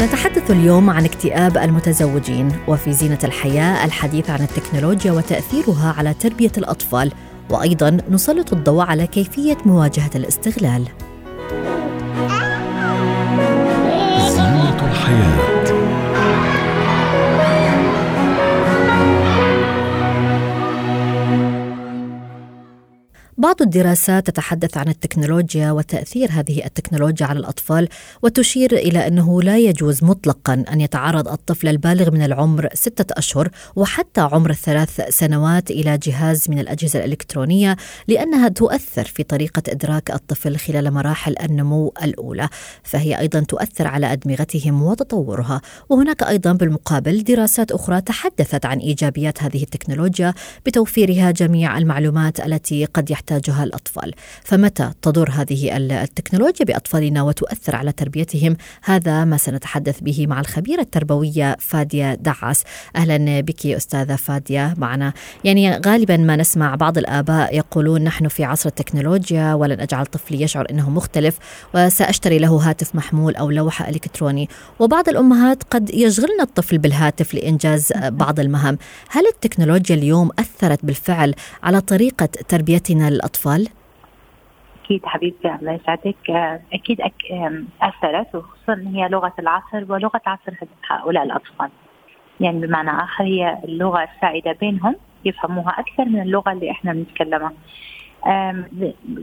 نتحدث اليوم عن اكتئاب المتزوجين وفي زينة الحياة الحديث عن التكنولوجيا وتأثيرها على تربية الأطفال وأيضا نسلط الضوء على كيفية مواجهة الاستغلال. زينة الحياة بعض الدراسات تتحدث عن التكنولوجيا وتأثير هذه التكنولوجيا على الأطفال وتشير إلى أنه لا يجوز مطلقا أن يتعرض الطفل البالغ من العمر ستة أشهر وحتى عمر الثلاث سنوات إلى جهاز من الأجهزة الإلكترونية لأنها تؤثر في طريقة إدراك الطفل خلال مراحل النمو الأولى فهي أيضا تؤثر على أدمغتهم وتطورها. وهناك أيضا بالمقابل دراسات أخرى تحدثت عن إيجابيات هذه التكنولوجيا بتوفيرها جميع المعلومات التي قد يحتاجها الأطفال. فمتى تضر هذه التكنولوجيا بأطفالنا وتؤثر على تربيتهم؟ هذا ما سنتحدث به مع الخبيرة التربوية فادية دعس أهلا بك أستاذة فادية معنا. يعني غالبا ما نسمع بعض الآباء يقولون نحن في عصر التكنولوجيا ولن أجعل طفلي يشعر إنه مختلف وسأشتري له هاتف محمول أو لوحة إلكتروني. وبعض الأمهات قد يشغلن الطفل بالهاتف لإنجاز بعض المهام. هل التكنولوجيا اليوم أثرت بالفعل على طريقة تربيتنا للاطفال أكيد حبيبتي الله يسعدك. آه، أكيد أك... آم، أثرت وخصوصا هي لغة العصر ولغة عصر هؤلاء الأطفال. يعني بمعنى آخر هي اللغة السائده بينهم يفهموها أكثر من اللغة اللي إحنا بنتكلمها.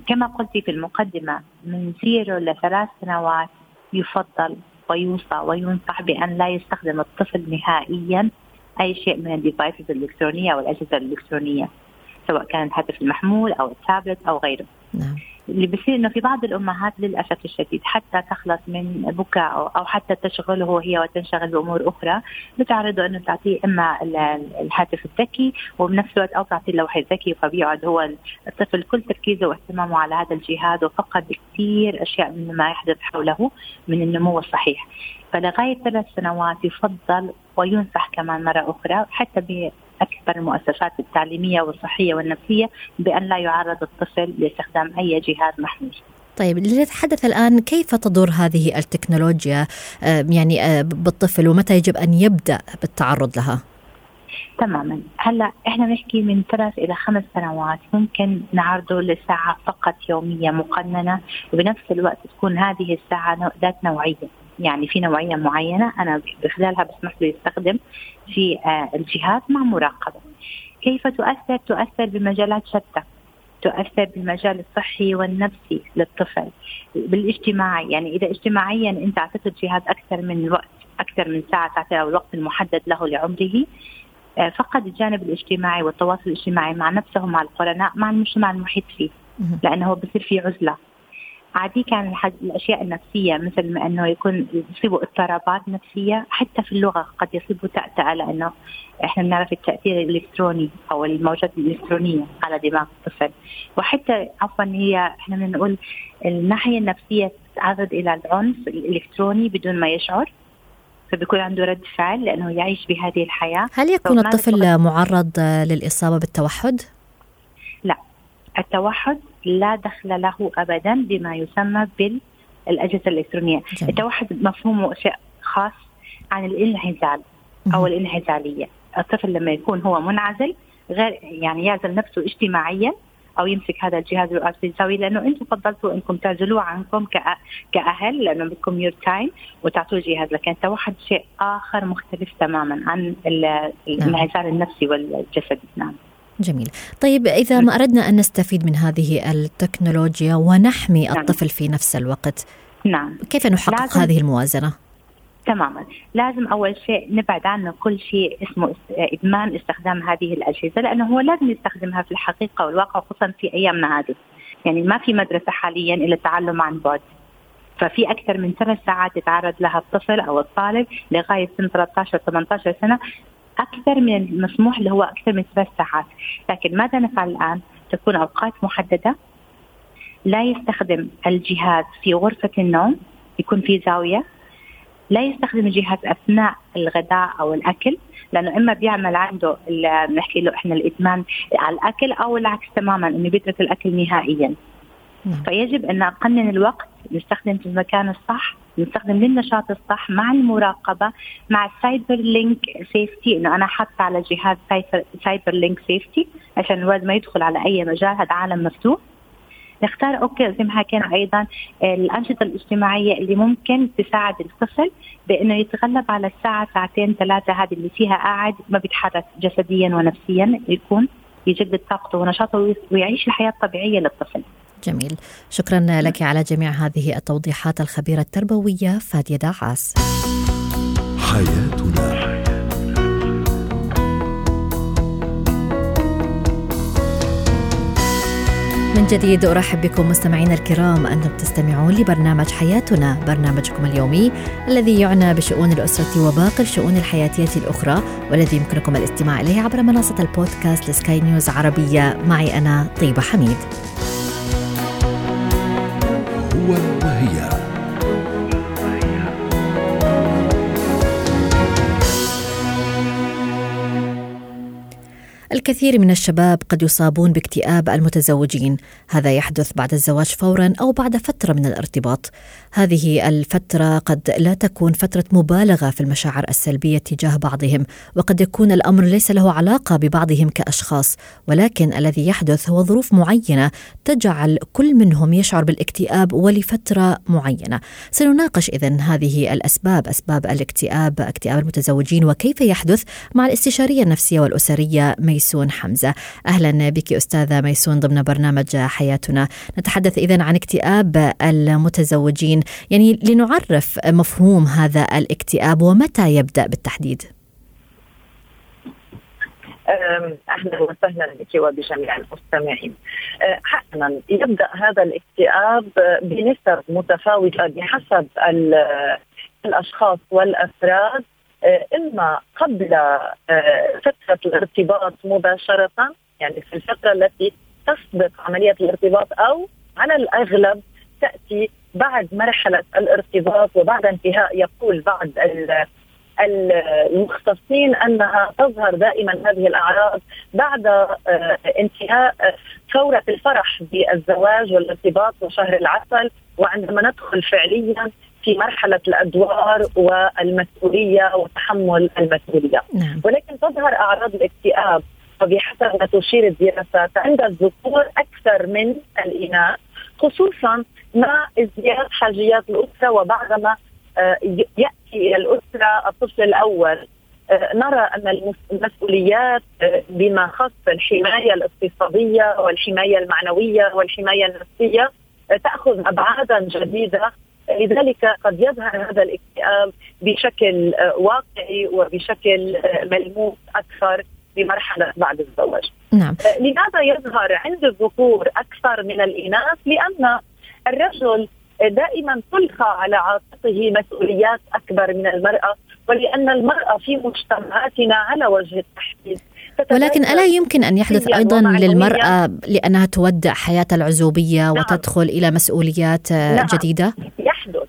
كما قلتي في المقدمة من زيرو لثلاث سنوات يفضل ويوصى وينصح بأن لا يستخدم الطفل نهائيا أي شيء من الديفايسز الإلكترونية أو الأجهزة الإلكترونية. سواء كان الهاتف المحمول أو التابلت أو غيره. نعم. اللي بصير إنه في بعض الأمهات للأسف الشديد حتى تخلص من بكاء أو حتى تشغله هي وتنشغل بأمور أخرى بتعرضه إنه تعطيه إما ال- ال- الهاتف الذكي وبنفس الوقت أو تعطيه اللوحة الذكي فبيقعد هو الطفل كل تركيزه واهتمامه على هذا الجهاز وفقد كثير أشياء من ما يحدث حوله من النمو الصحيح. فلغايه ثلاث سنوات يفضل وينصح كمان مرة أخرى حتى بأكبر المؤسسات التعليمية والصحية والنفسية بأن لا يعرض الطفل لاستخدام أي جهاز محمول. طيب لنتحدث الآن كيف تضر هذه التكنولوجيا يعني آه، بالطفل ومتى يجب أن يبدأ بالتعرض لها؟ تماما. هلأ إحنا نحكي من ثلاث إلى خمس سنوات ممكن نعرضه لساعة فقط يومية مقننة وبنفس الوقت تكون هذه الساعة ذات نوعية. يعني في نوعية معينة أنا بخلالها بسمح له يستخدم في آه، الجهاز مع مراقبة. كيف تؤثر؟ تؤثر بمجالات شتى. تؤثر بالمجال الصحي والنفسي للطفل. بالاجتماعي. يعني إذا اجتماعيا أنت اعطيته الجهاز أكثر من وقت أكثر من ساعة أو الوقت المحدد له لعمره. آه، فقد الجانب الاجتماعي والتواصل الاجتماعي مع نفسه مع القرناء مع المجتمع المحيط فيه. لأنه بصير في عزلة. عادي كان الأشياء النفسية مثل ما إنه يكون يصيبه اضطرابات نفسية حتى في اللغة قد يصيبه تأتأة لأنه إحنا بنعرف التأثير الإلكتروني أو الموجات الإلكترونية على دماغ الطفل وحتى عفوا هي إحنا بنقول الناحية النفسية تتعرض إلى العنف الإلكتروني بدون ما يشعر فبيكون عنده رد فعل لأنه يعيش بهذه الحياة هل يكون الطفل معرض للإصابة بالتوحد؟ التوحد لا دخل له ابدا بما يسمى بالأجهزة الإلكترونية، جميل. التوحد مفهومه شيء خاص عن الانعزال أو. الانعزاليه، الطفل لما يكون هو منعزل غير يعني يعزل نفسه اجتماعيا أو يمسك هذا الجهاز يساوي لأنه إنتم فضلتوا إنكم تعزلوه عنكم كأ- كأهل لأنه بدكم يور تايم وتعطوه الجهاز لكن التوحد شيء آخر مختلف تماما عن ال- الانعزال النفسي والجسدي. نعم. جميل. طيب إذا ما أردنا أن نستفيد من هذه التكنولوجيا ونحمي نعم. الطفل في نفس الوقت نعم. كيف نحقق لازم- هذه الموازنة؟ تماما. لازم أول شيء نبعد عنه كل شيء اسمه اس- إدمان استخدام هذه الأجهزة لأنه هو لازم يستخدمها في الحقيقة والواقع خصوصا في أيامنا هذه. يعني ما في مدرسة حاليا إلا التعلم عن بعد. ففي أكثر من ثلاث ساعات يتعرض لها الطفل أو الطالب لغاية سن 13 18 سنة. أكثر من المسموح اللي هو أكثر من ثلاث ساعات، لكن ماذا نفعل الآن؟ تكون أوقات محددة. لا يستخدم الجهاز في غرفة النوم يكون في زاوية. لا يستخدم الجهاز أثناء الغداء أو الأكل لأنه إما بيعمل عنده بنحكي له إحنا الادمان على الأكل أو العكس تماما إنه بيترك الأكل نهائيا. فيجب أن نقنن الوقت نستخدم في المكان الصح. نستخدم للنشاط الصح مع المراقبة مع ال cyber link safety إنه أنا حاطة على الجهاز cyber link safety عشان الولد ما يدخل على أي مجال هذا عالم مفتوح نختار okay زي ما حكينا أيضا الأنشطة الاجتماعية اللي ممكن تساعد الطفل بإنه يتغلب على الساعة ساعتين ثلاثة هذه اللي فيها قاعد ما بيتحرك جسديا ونفسيا يكون يجدد طاقته ونشاطه ويعيش الحياة الطبيعية للطفل. جميل شكرا لك على جميع هذه التوضيحات الخبيرة التربوية فادية دعاس. حياتنا من جديد أرحب بكم مستمعينا الكرام أنتم تستمعون لبرنامج حياتنا برنامجكم اليومي الذي يعنى بشؤون الأسرة وباقي الشؤون الحياتية الأخرى والذي يمكنكم الاستماع إليه عبر منصة البودكاست لسكاي نيوز عربية معي أنا طيبة حميد. هو وهي الكثير من الشباب قد يصابون باكتئاب المتزوجين. هذا يحدث بعد الزواج فورا أو بعد فترة من الارتباط. هذه الفترة قد لا تكون فترة مبالغة في المشاعر السلبية تجاه بعضهم وقد يكون الأمر ليس له علاقة ببعضهم كأشخاص. ولكن الذي يحدث هو ظروف معينة تجعل كل منهم يشعر بالاكتئاب ولفترة معينة. سنناقش اذا هذه الأسباب أسباب الاكتئاب اكتئاب المتزوجين وكيف يحدث مع الاستشارية النفسية والأسرية ميسون حمزة. أهلا بك أستاذة ميسون ضمن برنامج حياتنا. نتحدث إذا عن اكتئاب المتزوجين. يعني لنعرف مفهوم هذا الاكتئاب ومتى يبدأ بالتحديد. أهلا وسهلا بك وبجميع المستمعين. أه، حسنا يبدأ هذا الاكتئاب بنسب متفاوتة بحسب الأشخاص والأفراد. إما قبل آه، فترة الارتباط مباشرة يعني في الفترة التي تسبق عملية الارتباط أو على الأغلب تأتي بعد مرحلة الارتباط وبعد انتهاء يقول بعض المختصين أنها تظهر دائما هذه الأعراض بعد آه، انتهاء ثورة الفرح بالزواج والارتباط وشهر العسل وعندما ندخل فعليا في مرحلة الأدوار والمسؤولية وتحمل المسؤولية نعم. ولكن تظهر أعراض الاكتئاب وبحسب ما تشير الدراسات عند الذكور أكثر من الإناث خصوصا مع ازدياد حاجيات الأسرة وبعدما آه، يأتي إلى الأسرة الطفل الأول آه، نرى أن المسؤوليات آه، بما خص الحماية الاقتصادية والحماية المعنوية والحماية النفسية تأخذ ابعادا جديدة لذلك قد يظهر هذا الاكتئاب بشكل آه، واقعي وبشكل آه، ملموس أكثر بمرحلة بعد الزواج. نعم. آه، لماذا يظهر عند الذكور أكثر من الإناث؟ لأن الرجل دائما تلقى على عاتقه مسؤوليات أكبر من المرأة ولأن المرأة في مجتمعاتنا على وجه التحديد ولكن ألا يمكن أن يحدث أيضا للمرأة لأنها تودع حياة العزوبية نعم. وتدخل إلى مسؤوليات نعم. جديدة؟ يحدث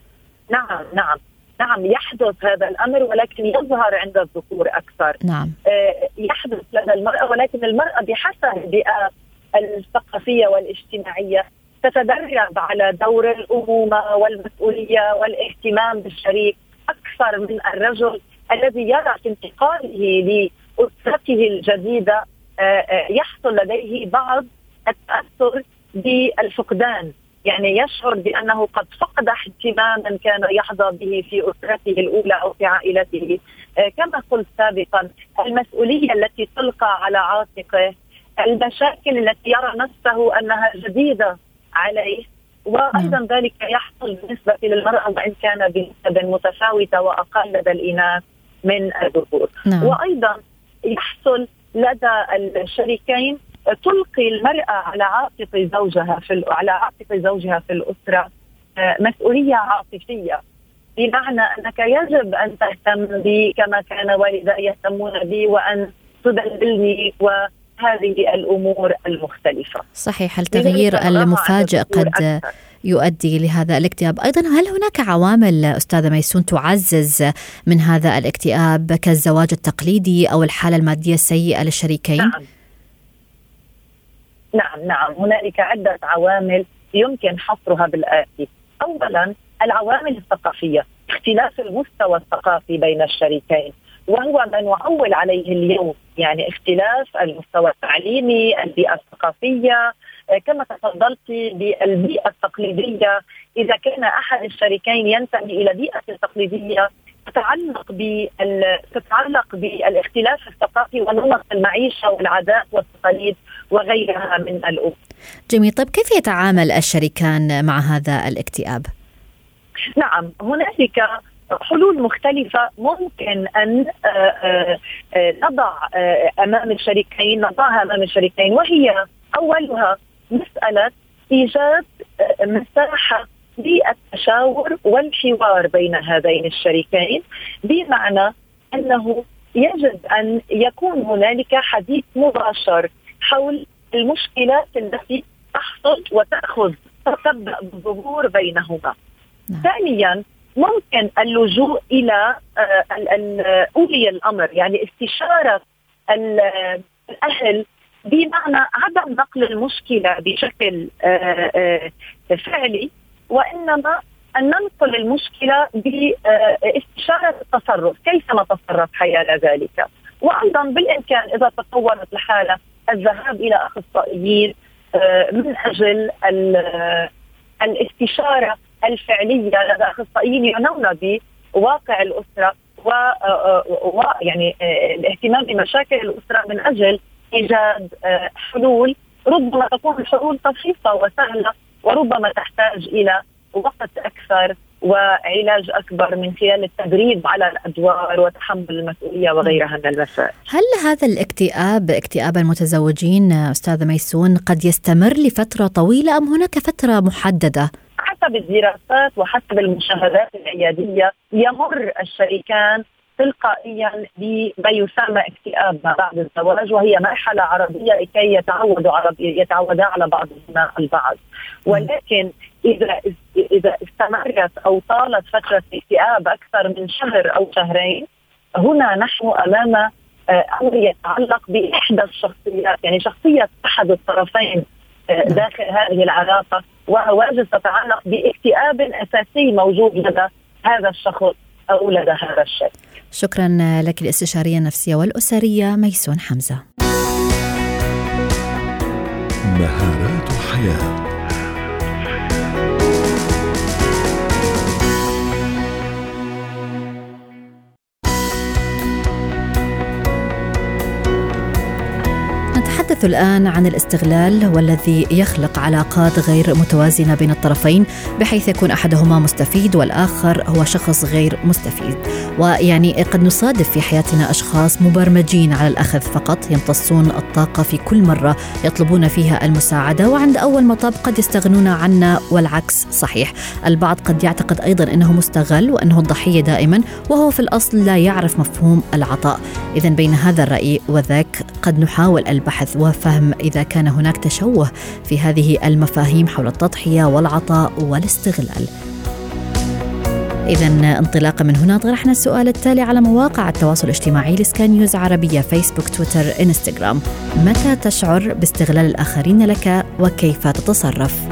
نعم نعم نعم يحدث هذا الأمر ولكن يظهر عند الذكور أكثر نعم آه يحدث لدى المرأة ولكن المرأة بحسب البيئة الثقافية والاجتماعية تتدرب على دور الأمومة والمسؤولية والاهتمام بالشريك أكثر من الرجل الذي يرى في انتقاله لاسرته الجديدة آه، آه، يحصل لديه بعض التأثر بالفقدان يعني يشعر بأنه قد فقد اهتماما كان يحظى به في أسرته الأولى أو في عائلته آه، كما قلت سابقا المسؤولية التي تلقى على عاتقه المشاكل التي يرى نفسه أنها جديدة عليه وأيضا نعم. ذلك يحصل بالنسبة للمرأة وإن كان بنسب متفاوتة وأقل لدى الإناث من الذكور نعم. وأيضا يحصل لدى الشريكين تلقي المرأة على عاتق زوجها في على عاتق زوجها في الأسرة مسؤولية عاطفية بمعنى أنك يجب أن تهتم بي كما كان والدي يهتمون بي وأن تدللني وهذه الأمور المختلفة. صحيح التغيير المفاجئ قد يؤدي لهذا الاكتئاب. أيضا هل هناك عوامل أستاذة ميسون تعزز من هذا الاكتئاب كالزواج التقليدي أو الحالة المادية السيئة للشريكين؟ نعم. نعم نعم. هنالك عدة عوامل يمكن حصرها بالآتي. اولا العوامل الثقافية اختلاف المستوى الثقافي بين الشريكين وهو ما نعول عليه اليوم يعني اختلاف المستوى التعليمي البيئة الثقافية كما تفضلت بالبيئة التقليدية إذا كان أحد الشريكين ينتمي إلى بيئة تقليدية تتعلق بال... تتعلق بالاختلاف الثقافي ونمط المعيشة والعادات والتقاليد وغيرها من الأمور. جميل، طيب كيف يتعامل الشريكان مع هذا الاكتئاب؟ نعم، هنالك حلول مختلفة ممكن أن آه، آه، آه، نضع أمام الشريكين نضعها أمام الشريكين وهي أولها مسألة إيجاد مساحة للتشاور والحوار بين هذين الشريكين بمعنى أنه يجب أن يكون هنالك حديث مباشر حول المشكلات التي تحصل وتأخذ تبدأ بالظهور بينهما نعم. ثانيا ممكن اللجوء إلى آه، أولي الأمر يعني استشارة الأهل بمعنى عدم نقل المشكلة بشكل آه، آه، فعلي وإنما أن ننقل المشكلة باستشاره التصرف، كيف نتصرف حيال ذلك؟ وأيضا بالإمكان إذا تطورت الحالة الذهاب إلى أخصائيين من أجل الاستشارة الفعلية لدى أخصائيين يعنون بواقع الأسرة و ويعني الاهتمام بمشاكل الأسرة من أجل إيجاد حلول ربما تكون الحلول طفيفة وسهلة وربما تحتاج إلى وقت أكثر وعلاج أكبر من خلال التدريب على الأدوار وتحمل المسؤولية وغيرها من المسائل. هل هذا الاكتئاب اكتئاب المتزوجين أستاذة ميسون قد يستمر لفترة طويلة أم هناك فترة محددة؟ حسب الدراسات وحسب المشاهدات العيادية يمر الشريكان تلقائيا بما يسمى اكتئاب ما بعد الزواج وهي مرحلة عرضيه لكي يتعودوا يتعودا على بعضهما البعض. ولكن إذا إذا استمرت أو طالت فترة الاكتئاب أكثر من شهر أو شهرين هنا نحن أمام آه، أمر يتعلق بإحدى الشخصيات. يعني شخصية أحد الطرفين آه، داخل هذه العلاقة وهواجس تتعلق بإكتئاب أساسي موجود لدى هذا الشخص. أو لدى هذا الشيء. شكرا لك الاستشاريه النفسية والأسرية ميسون حمزة. مهارات حياة نتحدث الآن عن الاستغلال والذي يخلق علاقات غير متوازنة بين الطرفين بحيث يكون أحدهما مستفيد والآخر هو شخص غير مستفيد. ويعني قد نصادف في حياتنا أشخاص مبرمجين على الأخذ فقط يمتصون الطاقة في كل مرة يطلبون فيها المساعدة وعند أول مطب قد يستغنون عنا والعكس صحيح البعض قد يعتقد أيضا أنه مستغل وأنه الضحية دائما وهو في الأصل لا يعرف مفهوم العطاء إذا بين هذا الرأي وذاك قد نحاول البحث وفهم إذا كان هناك تشوه في هذه المفاهيم حول التضحية والعطاء والاستغلال. إذا انطلاقا من هنا طرحنا السؤال التالي على مواقع التواصل الاجتماعي لسكان نيوز عربية فيسبوك تويتر إنستغرام. متى تشعر باستغلال الآخرين لك وكيف تتصرف؟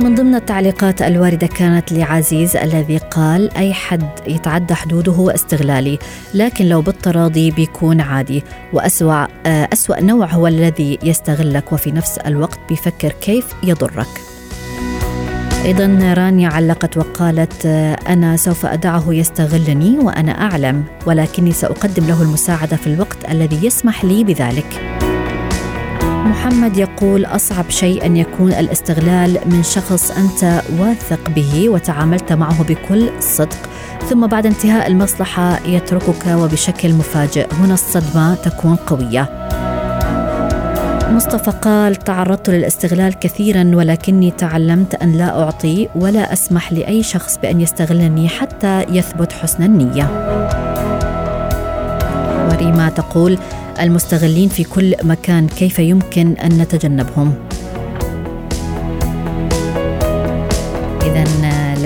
من ضمن التعليقات الواردة كانت لعزيز الذي قال أي حد يتعدى حدوده هو استغلالي لكن لو بالتراضي بيكون عادي. وأسوأ أسوأ نوع هو الذي يستغلك وفي نفس الوقت بيفكر كيف يضرك. أيضا رانيا علقت وقالت أنا سوف أدعه يستغلني وأنا أعلم ولكني سأقدم له المساعدة في الوقت الذي يسمح لي بذلك. محمد يقول أصعب شيء أن يكون الاستغلال من شخص أنت واثق به وتعاملت معه بكل صدق ثم بعد انتهاء المصلحة يتركك وبشكل مفاجئ. هنا الصدمة تكون قوية. مصطفى قال تعرضت للاستغلال كثيرا ولكني تعلمت أن لا أعطي ولا أسمح لأي شخص بأن يستغلني حتى يثبت حسن النية. وريما تقول المستغلين في كل مكان كيف يمكن أن نتجنبهم؟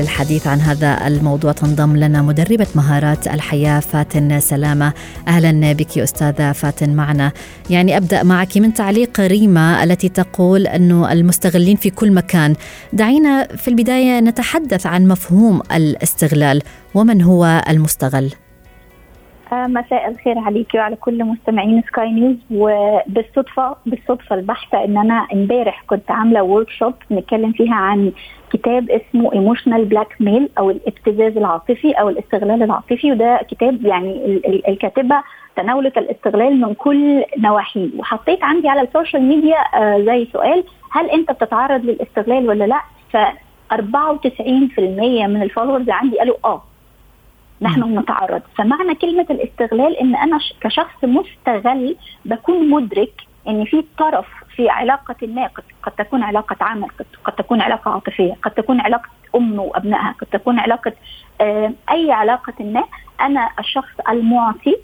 للحديث عن هذا الموضوع. تنضم لنا مدربة مهارات الحياة فاتن سلامة. أهلا بك أستاذة فاتن معنا. يعني أبدأ معك من تعليق ريما التي تقول أنه المستغلين في كل مكان. دعينا في البداية نتحدث عن مفهوم الاستغلال. ومن هو المستغل؟ آه، مساء الخير عليكي وعلى كل مستمعين سكاي نيوز. وبالصدفة بالصدفة البحتة إن أنا امبارح كنت عاملة workshop نتكلم فيها عن كتاب اسمه Emotional Blackmail أو الابتزاز العاطفي أو الاستغلال العاطفي وده كتاب يعني الكاتبة تناولت الاستغلال من كل نواحيه. وحطيت عندي على ال social media آه زي سؤال هل أنت بتتعرض للاستغلال ولا لأ؟ ف 94% من الفولورز عندي قالوا آه نحن نتعرض فمعنى كلمة الاستغلال إن أنا كشخص مستغل بكون مدرك إن في طرف في علاقة ما قد تكون علاقة عمل قد تكون علاقة عاطفية قد تكون علاقة أم وأبنائها قد تكون علاقة أي علاقة ما أنا الشخص المعطي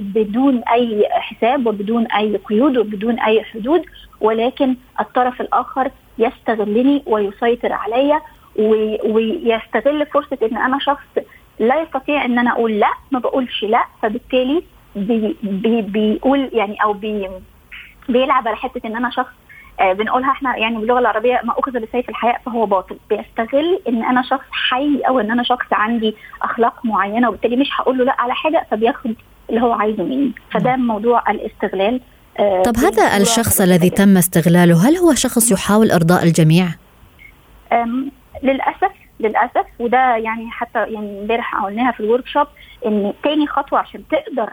بدون أي حساب وبدون أي قيود وبدون أي حدود ولكن الطرف الآخر يستغلني ويسيطر عليا ويستغل فرصة إن أنا شخص لا يستطيع إن أنا أقول لا ما بقولش لا فبالتالي بي بي بيقول يعني أو بي بيلعب على حتة إن أنا شخص آه بنقولها إحنا يعني باللغة العربية ما أخذ بسيف الحياء فهو باطل. بيستغل إن أنا شخص حي أو إن أنا شخص عندي أخلاق معينة وبالتالي مش هقول له لأ على حاجة فبياخد اللي هو عايزه مني. فده موضوع الاستغلال آه طب هذا الشخص الذي تم استغلاله هل هو شخص يحاول إرضاء الجميع؟ للأسف للأسف وده يعني حتى يعني امبارح قلناها في الورك شوب إن تاني خطوة عشان تقدر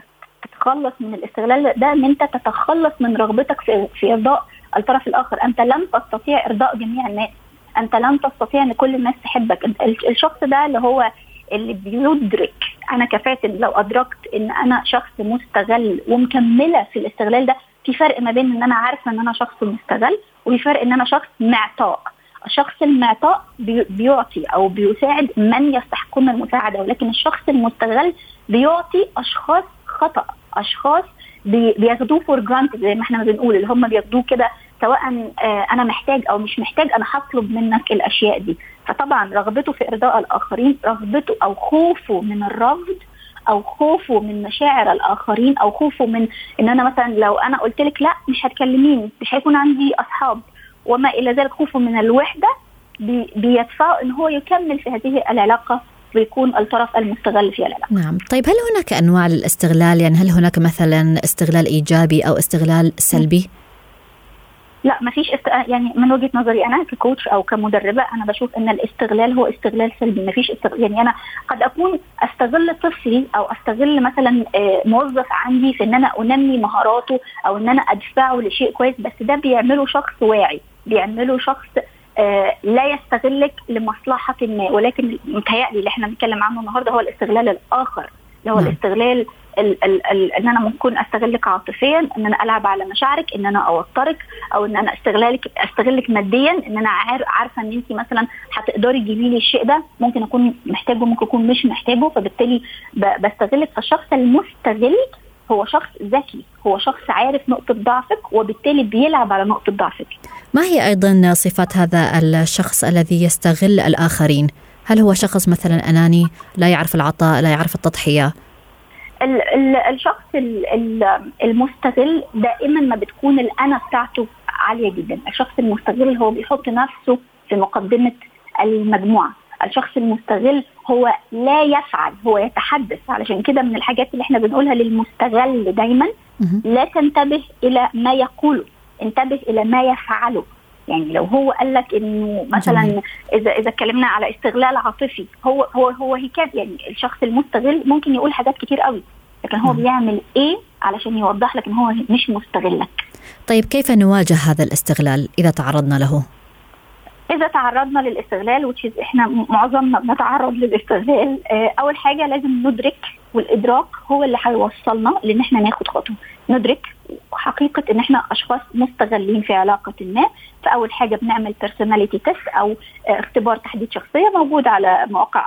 تتخلص من الاستغلال ده ان انت تتخلص من رغبتك في في إرضاء الطرف الآخر. أنت لن تستطيع إرضاء جميع الناس. أنت لن تستطيع إن كل الناس تحبك. الشخص ده اللي هو اللي بيدرك أنا كفاتن لو أدركت إن أنا شخص مستغل ومكملة في الاستغلال ده في فرق ما بين إن أنا عارفة إن أنا شخص مستغل وفي فرق إن أنا شخص معطاء. الشخص المعطاء بيعطي أو بيساعد من يستحقون المساعدة ولكن الشخص المستغل بيعطي أشخاص خطأ. أشخاص بياخدوه for granted زي ما إحنا بنقول اللي هم بياخدوه كده سواء أنا محتاج أو مش محتاج أنا هطلب منك الأشياء دي. فطبعا رغبته في إرضاء الآخرين رغبته أو خوفه من الرفض أو خوفه من مشاعر الآخرين أو خوفه من إن أنا مثلا لو أنا قلت لك لا مش هتكلميني مش هيكون عندي أصحاب. وما إلى ذلك خوفه من الوحدة بي بيدفعه إن هو يكمل في هذه العلاقة ويكون الطرف المستغل في العلاقه. نعم، طيب هل هناك أنواع للاستغلال؟ يعني هل هناك مثلا استغلال إيجابي أو استغلال سلبي؟ لا ما فيش است... يعني من وجهة نظري أنا ككوتش أو كمدربة أنا بشوف إن الاستغلال هو استغلال سلبي ما فيش استغلال يعني أنا قد أكون أستغل طفلي أو أستغل مثلا موظف عندي في إن أنا أنمي مهاراته أو إن أنا أدفعه لشيء كويس بس ده بيعمله شخص واعي بيعمله شخص آه لا يستغلك لمصلحة ما ولكن متهيألي اللي إحنا بنتكلم عنه النهارده هو الاستغلال الآخر اللي هو م. الاستغلال ال ال ال إن أنا ممكن أستغلك عاطفيا إن أنا ألعب على مشاعرك إن أنا أوترك أو إن أنا استغلالك أستغلك ماديا إن أنا عارفة إن انت مثلا هتقدري تجيبي لي الشيء ده ممكن أكون محتاجه ممكن أكون مش محتاجه فبالتالي بستغلك فالشخص المستغل هو شخص ذكي هو شخص عارف نقطة ضعفك وبالتالي بيلعب على نقطة ضعفك. ما هي أيضا صفات هذا الشخص الذي يستغل الآخرين؟ هل هو شخص مثلا أناني لا يعرف العطاء لا يعرف التضحية؟ ال ال الشخص ال المستغل دائما ما بتكون الأنا بتاعته عالية جدا. الشخص المستغل هو بيحط نفسه في مقدمة المجموعة. الشخص المستغل هو لا يفعل هو يتحدث. علشان كده من الحاجات اللي إحنا بنقولها للمستغل دايما لا تنتبه إلى ما يقوله انتبه إلى ما يفعله. يعني لو هو قال لك إنه مثلا إذا إذا اتكلمنا على استغلال عاطفي هو هو هو هيكاد يعني الشخص المستغل ممكن يقول حاجات كتير قوي لكن هو بيعمل إيه علشان يوضح لك إن هو مش مستغلك؟ طيب كيف نواجه هذا الاستغلال إذا تعرضنا له؟ إذا تعرضنا للاستغلال which is إحنا معظمنا بنتعرض للاستغلال أول حاجة لازم ندرك والإدراك هو اللي هيوصلنا لإن إحنا ناخد خطوة. ندرك حقيقة إن إحنا أشخاص مستغلين في علاقة ما. فأول حاجة بنعمل personality test أو اختبار تحديد شخصية موجود على مواقع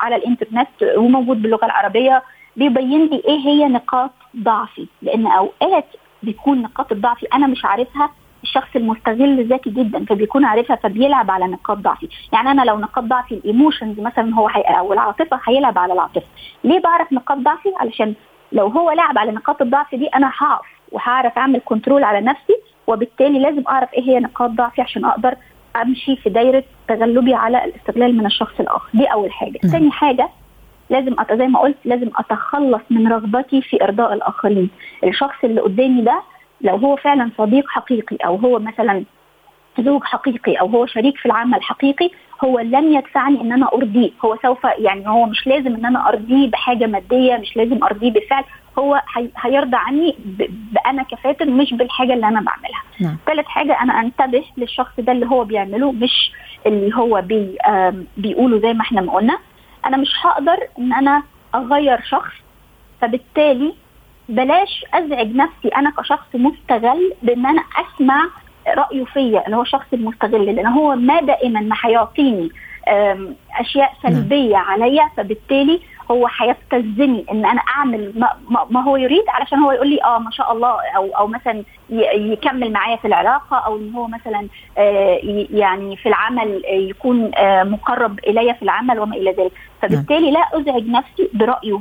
على الإنترنت وموجود باللغة العربية. بيبين لي إيه هي نقاط ضعفي. لأن أوقات بيكون نقاط الضعف أنا مش عارفها الشخص المستغل ذكي جدا فبيكون عارفها فبيلعب على نقاط ضعفي. يعني أنا لو نقاط ضعفي ال emotions مثلا هو حي... أو العاطفة هيلعب على العاطفة. ليه بعرف نقاط ضعفي؟ علشان لو هو لعب على نقاط الضعف دي أنا هقف وهعرف أعمل control على نفسي وبالتالي لازم أعرف إيه هي نقاط ضعفي عشان أقدر أمشي في دايرة تغلبي على الاستغلال من الشخص الآخر. دي أول حاجة. ثاني حاجة لازم أت... زي ما قلت لازم أتخلص من رغبتي في إرضاء الآخرين. الشخص اللي قدامي ده لو هو فعلا صديق حقيقي أو هو مثلا زوج حقيقي أو هو شريك في العمل حقيقي هو لن يدفعني إن أنا أرضيه. هو سوف يعني هو مش لازم إن أنا أرضيه بحاجة مادية مش لازم أرضيه بفعل هو هيرضى عني بأنا كفاتن مش بالحاجة اللي أنا بعملها. نعم. ثالث حاجة أنا أنتبه للشخص ده اللي هو بيعمله مش اللي هو بي بيقوله زي ما إحنا ما قلنا. أنا مش هقدر إن أنا أغير شخص فبالتالي بلاش أزعج نفسي أنا كشخص مستغل بإن أنا أسمع رأيه فيا اللي هو الشخص المستغل لأن هو ما دائما ما هيعطيني أشياء سلبية عليا فبالتالي هو هيستلزمني إن أنا أعمل ما, ما هو يريد علشان هو يقول لي آه ما شاء الله أو أو مثلا يكمل معايا في العلاقة أو إن هو مثلا يعني في العمل يكون مقرب الي في العمل وما إلى ذلك. فبالتالي لا أزعج نفسي برأيه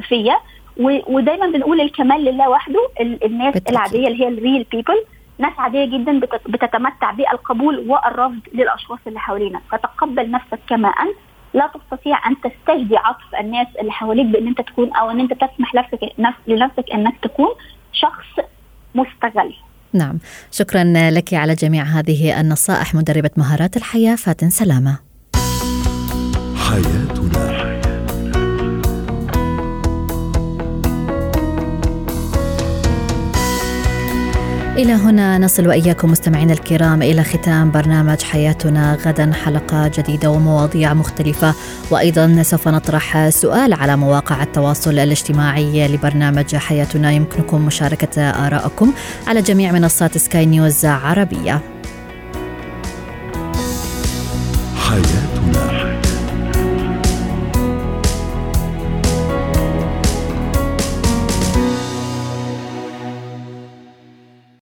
فيا. ودايما بنقول الكمال لله وحده. الناس بتأكيد. العادية اللي هي الريل بيبل ناس عادية جدا بتتمتع بالقبول والرفض للأشخاص اللي حوالينا. فتقبل نفسك كما أنت. لا تستطيع أن تستجدي عطف الناس اللي حواليك بأن أنت تكون أو أن أنت تسمح لنفسك لنفسك أنك تكون شخص مستغل. نعم. شكرا لك على جميع هذه النصائح مدربة مهارات الحياة فاتن سلامة. حياتنا. إلى هنا نصل وإياكم مستمعينا الكرام إلى ختام برنامج حياتنا. غدا حلقة جديدة ومواضيع مختلفة. وأيضا سوف نطرح سؤال على مواقع التواصل الاجتماعي لبرنامج حياتنا. يمكنكم مشاركة آرائكم على جميع منصات سكاي نيوز عربية.